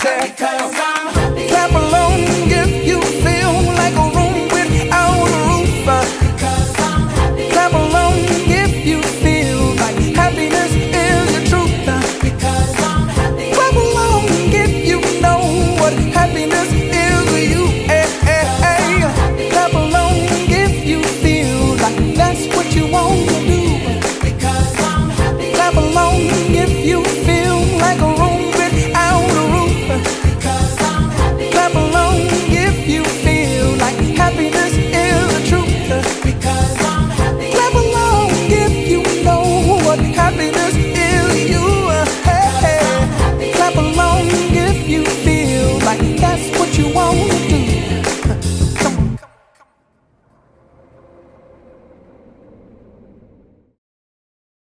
say Because I'm